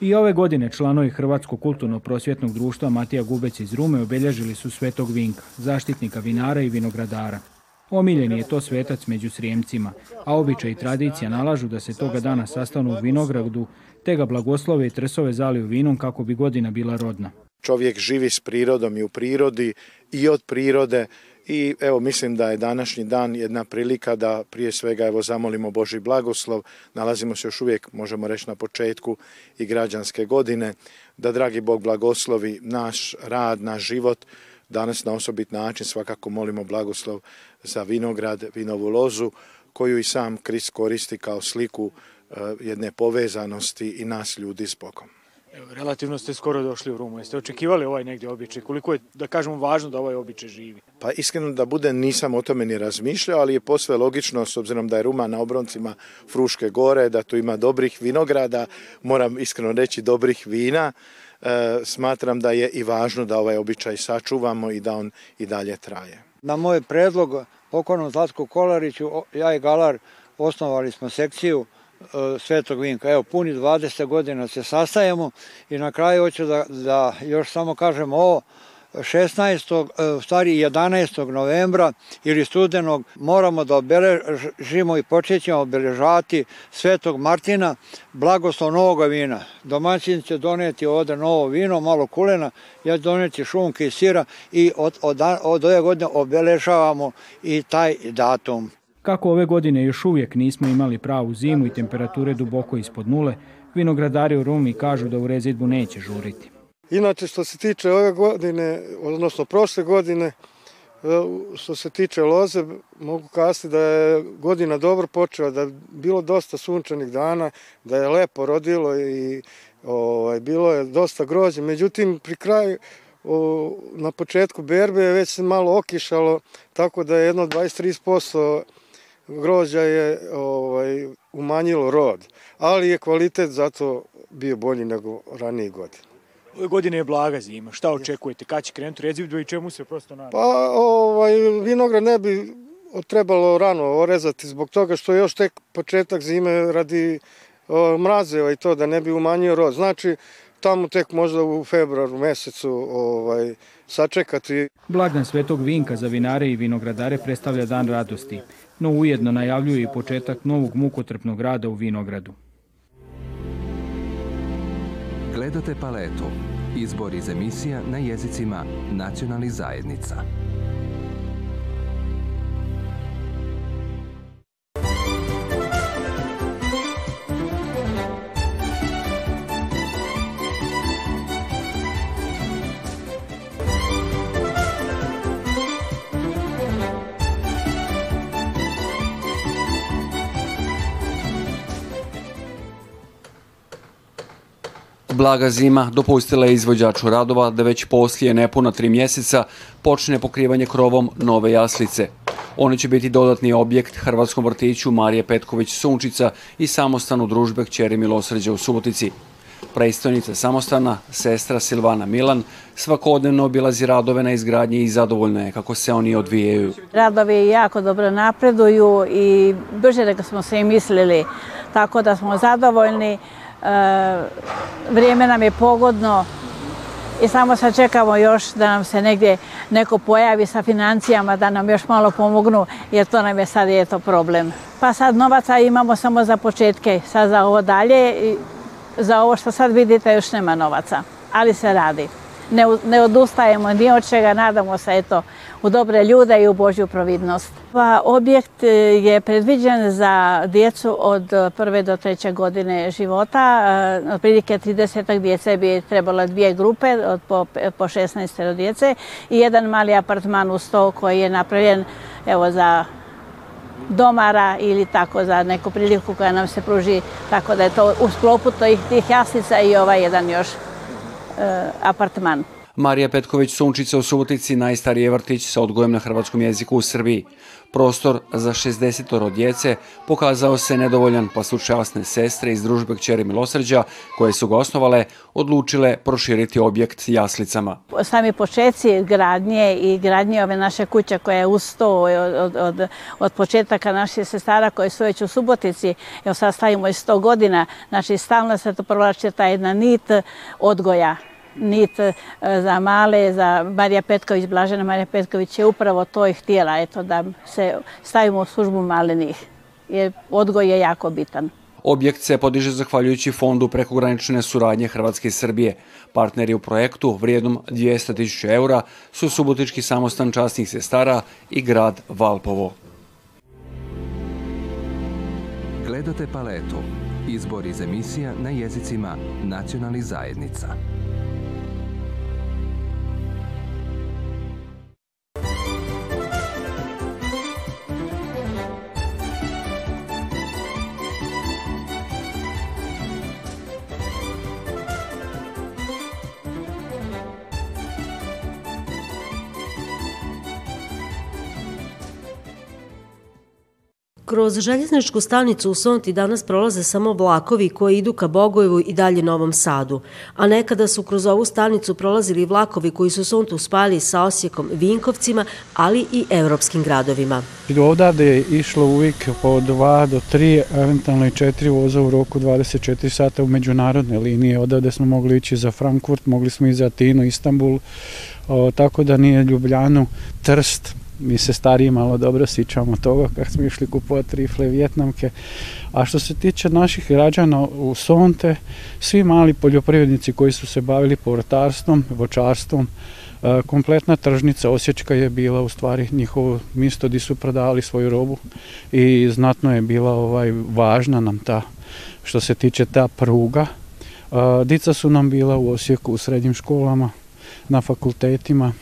I ove godine članovi Hrvatsko kulturno-prosvjetnog društva Matija Gubec iz Rume obilježili su Svetog Vinka, zaštitnika vinara i vinogradara. Omiljeni je to svetac među srijemcima, a običaj i tradicija nalažu da se toga dana sastanu u vinogradu, te ga blagoslove i trsove zaliju vinom kako bi godina bila rodna. Čovjek živi s prirodom i u prirodi i od prirode, i evo mislim da je današnji dan jedna prilika da prije svega evo zamolimo Boži blagoslov, nalazimo se još uvijek možemo reći na početku i građanske godine, da dragi Bog blagoslovi naš rad, naš život, danas na osobit način svakako molimo blagoslov za vinograd, vinovu lozu koju i sam Krist koristi kao sliku eh, jedne povezanosti i nas ljudi s Bogom. Relativno ste skoro došli u Rumu. Jeste očekivali ovaj negdje običaj? Koliko je, da kažemo, važno da ovaj običaj živi? Pa iskreno da bude, nisam o tome ni razmišljao, ali je posve logično, s obzirom da je Ruma na obroncima Fruške gore, da tu ima dobrih vinograda, moram iskreno reći dobrih vina, e, smatram da je i važno da ovaj običaj sačuvamo i da on i dalje traje. Na moj predlog pokonom Zlatku Kolariću, ja i Galar, osnovali smo sekciju E, Svetog Vinka. Evo, puni 20 godina se sastajemo i na kraju hoću da, da još samo kažem ovo, 16. stari 11. novembra ili studenog moramo da obeležimo i počet ćemo obeležati Svetog Martina, blagoslov novog vina. Domaćin će doneti ovde novo vino, malo kulena, ja ću doneti šunke i sira i od, od, od ove godine obeležavamo i taj datum. Kako ove godine još uvijek nismo imali pravu zimu i temperature duboko ispod nule, vinogradari u Rumi kažu da u rezidbu neće žuriti. Inače što se tiče ove godine, odnosno prošle godine, e, što se tiče loze, mogu kasti da je godina dobro počela, da je bilo dosta sunčanih dana, da je lepo rodilo i ovaj, bilo je dosta grođe. Međutim, pri kraju, na početku berbe je već se malo okišalo, tako da je jedno 23% Grođa je ovaj, umanjilo rod, ali je kvalitet zato bio bolji nego ranije godine. Ove godine je blaga zima, šta očekujete, kada će krenuti rezidu i čemu se prosto nadam? Pa ovaj, vinograd ne bi trebalo rano orezati zbog toga što je još tek početak zime radi o, mrazeva ovaj, i to da ne bi umanjio rod. Znači tamo tek možda u februaru mesecu ovaj, sačekati. Blagdan Svetog Vinka za vinare i vinogradare predstavlja dan radosti no ujedno najavljuje i početak novog mukotrpnog rada u Vinogradu. Gledate paletu. Izbor iz emisija na jezicima nacionalnih zajednica. Blaga zima dopustila je izvođaču radova da već poslije nepuna tri mjeseca počne pokrivanje krovom nove jaslice. Ono će biti dodatni objekt Hrvatskom vrtiću Marije Petković-Sunčica i samostanu družbe Kćeri Milosređa u Subotici. Predstojnica samostana, sestra Silvana Milan, svakodnevno obilazi radove na izgradnji i zadovoljna je kako se oni odvijaju. Radovi jako dobro napreduju i brže nego smo se i mislili, tako da smo zadovoljni. E, vrijeme nam je pogodno i samo sad čekamo još da nam se negdje neko pojavi sa financijama da nam još malo pomognu jer to nam je sad je to problem. Pa sad novaca imamo samo za početke, sad za ovo dalje i za ovo što sad vidite još nema novaca, ali se radi. Ne, ne odustajemo ni od čega, nadamo se eto u dobre ljude i u Božju providnost. Ovaj objekt e, je predviđen za djecu od e, prve do treće godine života. E, otprilike 30 djece bi trebalo dvije grupe po, 16 djece i jedan mali apartman u sto koji je napravljen evo, za domara ili tako za neku priliku koja nam se pruži. Tako da je to u sklopu tih jaslica i ovaj jedan još apartman. Marija Petković Sunčica u Subotici najstariji vrtić sa odgojem na hrvatskom jeziku u Srbiji. Prostor za 60 djece pokazao se nedovoljan pa su časne sestre iz družbe Kćeri Milosrđa koje su ga osnovale odlučile proširiti objekt jaslicama. Sami početci gradnje i gradnje ove naše kuće koja je uz od, od, početaka naših sestara koje su već u Subotici, evo sad stavimo i 100 godina, znači stalno se to provlači ta jedna nit odgoja nit e, za male, za Marija Petković, Blažena Marija Petković je upravo to i htjela, eto, da se stavimo u službu malenih, jer odgoj je jako bitan. Objekt se podiže zahvaljujući Fondu prekogranične suradnje Hrvatske i Srbije. Partneri u projektu vrijednom 200.000 eura su Subotički samostan častnih sestara i grad Valpovo. Gledate paletu. Izbor iz emisija na jezicima nacionalnih zajednica. Kroz željezničku stanicu u Sonti danas prolaze samo vlakovi koji idu ka Bogojevu i dalje Novom Sadu, a nekada su kroz ovu stanicu prolazili vlakovi koji su Sontu spali sa Osijekom, Vinkovcima, ali i evropskim gradovima. Odavde je išlo uvijek po dva do tri, eventualno i četiri voza u roku 24 sata u međunarodne linije. Odavde smo mogli ići za Frankfurt, mogli smo i za Atinu, Istanbul, tako da nije Ljubljanu, Trst, mi se stariji malo dobro sjećamo toga kad smo išli kupovati rifle vjetnamke. A što se tiče naših građana u Sonte, svi mali poljoprivrednici koji su se bavili povrtarstvom, vočarstvom, e, kompletna tržnica Osječka je bila u stvari njihovo mjesto gdje su prodavali svoju robu i znatno je bila ovaj važna nam ta što se tiče ta pruga. E, dica su nam bila u Osijeku u srednjim školama, na fakultetima,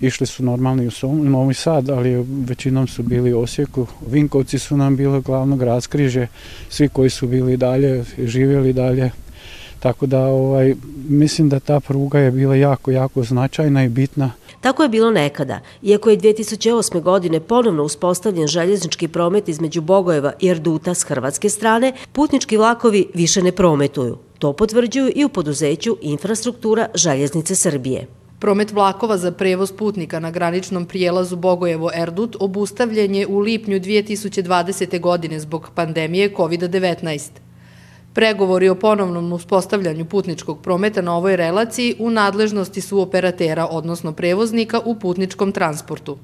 išli su normalni u Novi Sad, ali većinom su bili u Osijeku. Vinkovci su nam bilo glavno skriže, svi koji su bili dalje, živjeli dalje. Tako da ovaj, mislim da ta pruga je bila jako, jako značajna i bitna. Tako je bilo nekada. Iako je 2008. godine ponovno uspostavljen željeznički promet između Bogojeva i Erduta s hrvatske strane, putnički vlakovi više ne prometuju. To potvrđuju i u poduzeću Infrastruktura željeznice Srbije. Promet vlakova za prevoz putnika na graničnom prijelazu Bogojevo-Erdut obustavljen je u lipnju 2020. godine zbog pandemije COVID-19. Pregovori o ponovnom uspostavljanju putničkog prometa na ovoj relaciji u nadležnosti su operatera, odnosno prevoznika u putničkom transportu.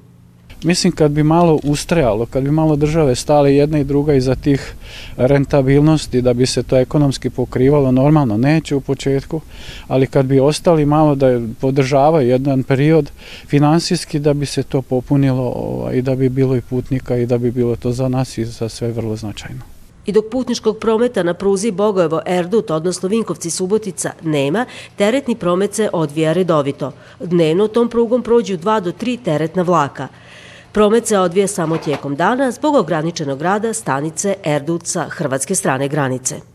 Mislim kad bi malo ustrajalo, kad bi malo države stale jedna i druga iza tih rentabilnosti da bi se to ekonomski pokrivalo, normalno neće u početku, ali kad bi ostali malo da podržava jedan period financijski da bi se to popunilo ovaj, i da bi bilo i putnika i da bi bilo to za nas i za sve vrlo značajno. I dok putničkog prometa na pruzi Bogojevo Erdut, odnosno Vinkovci Subotica, nema, teretni promet se odvija redovito. Dnevno tom prugom prođu dva do tri teretna vlaka. Promet se odvija samo tijekom dana zbog ograničenog rada stanice Erduca hrvatske strane granice.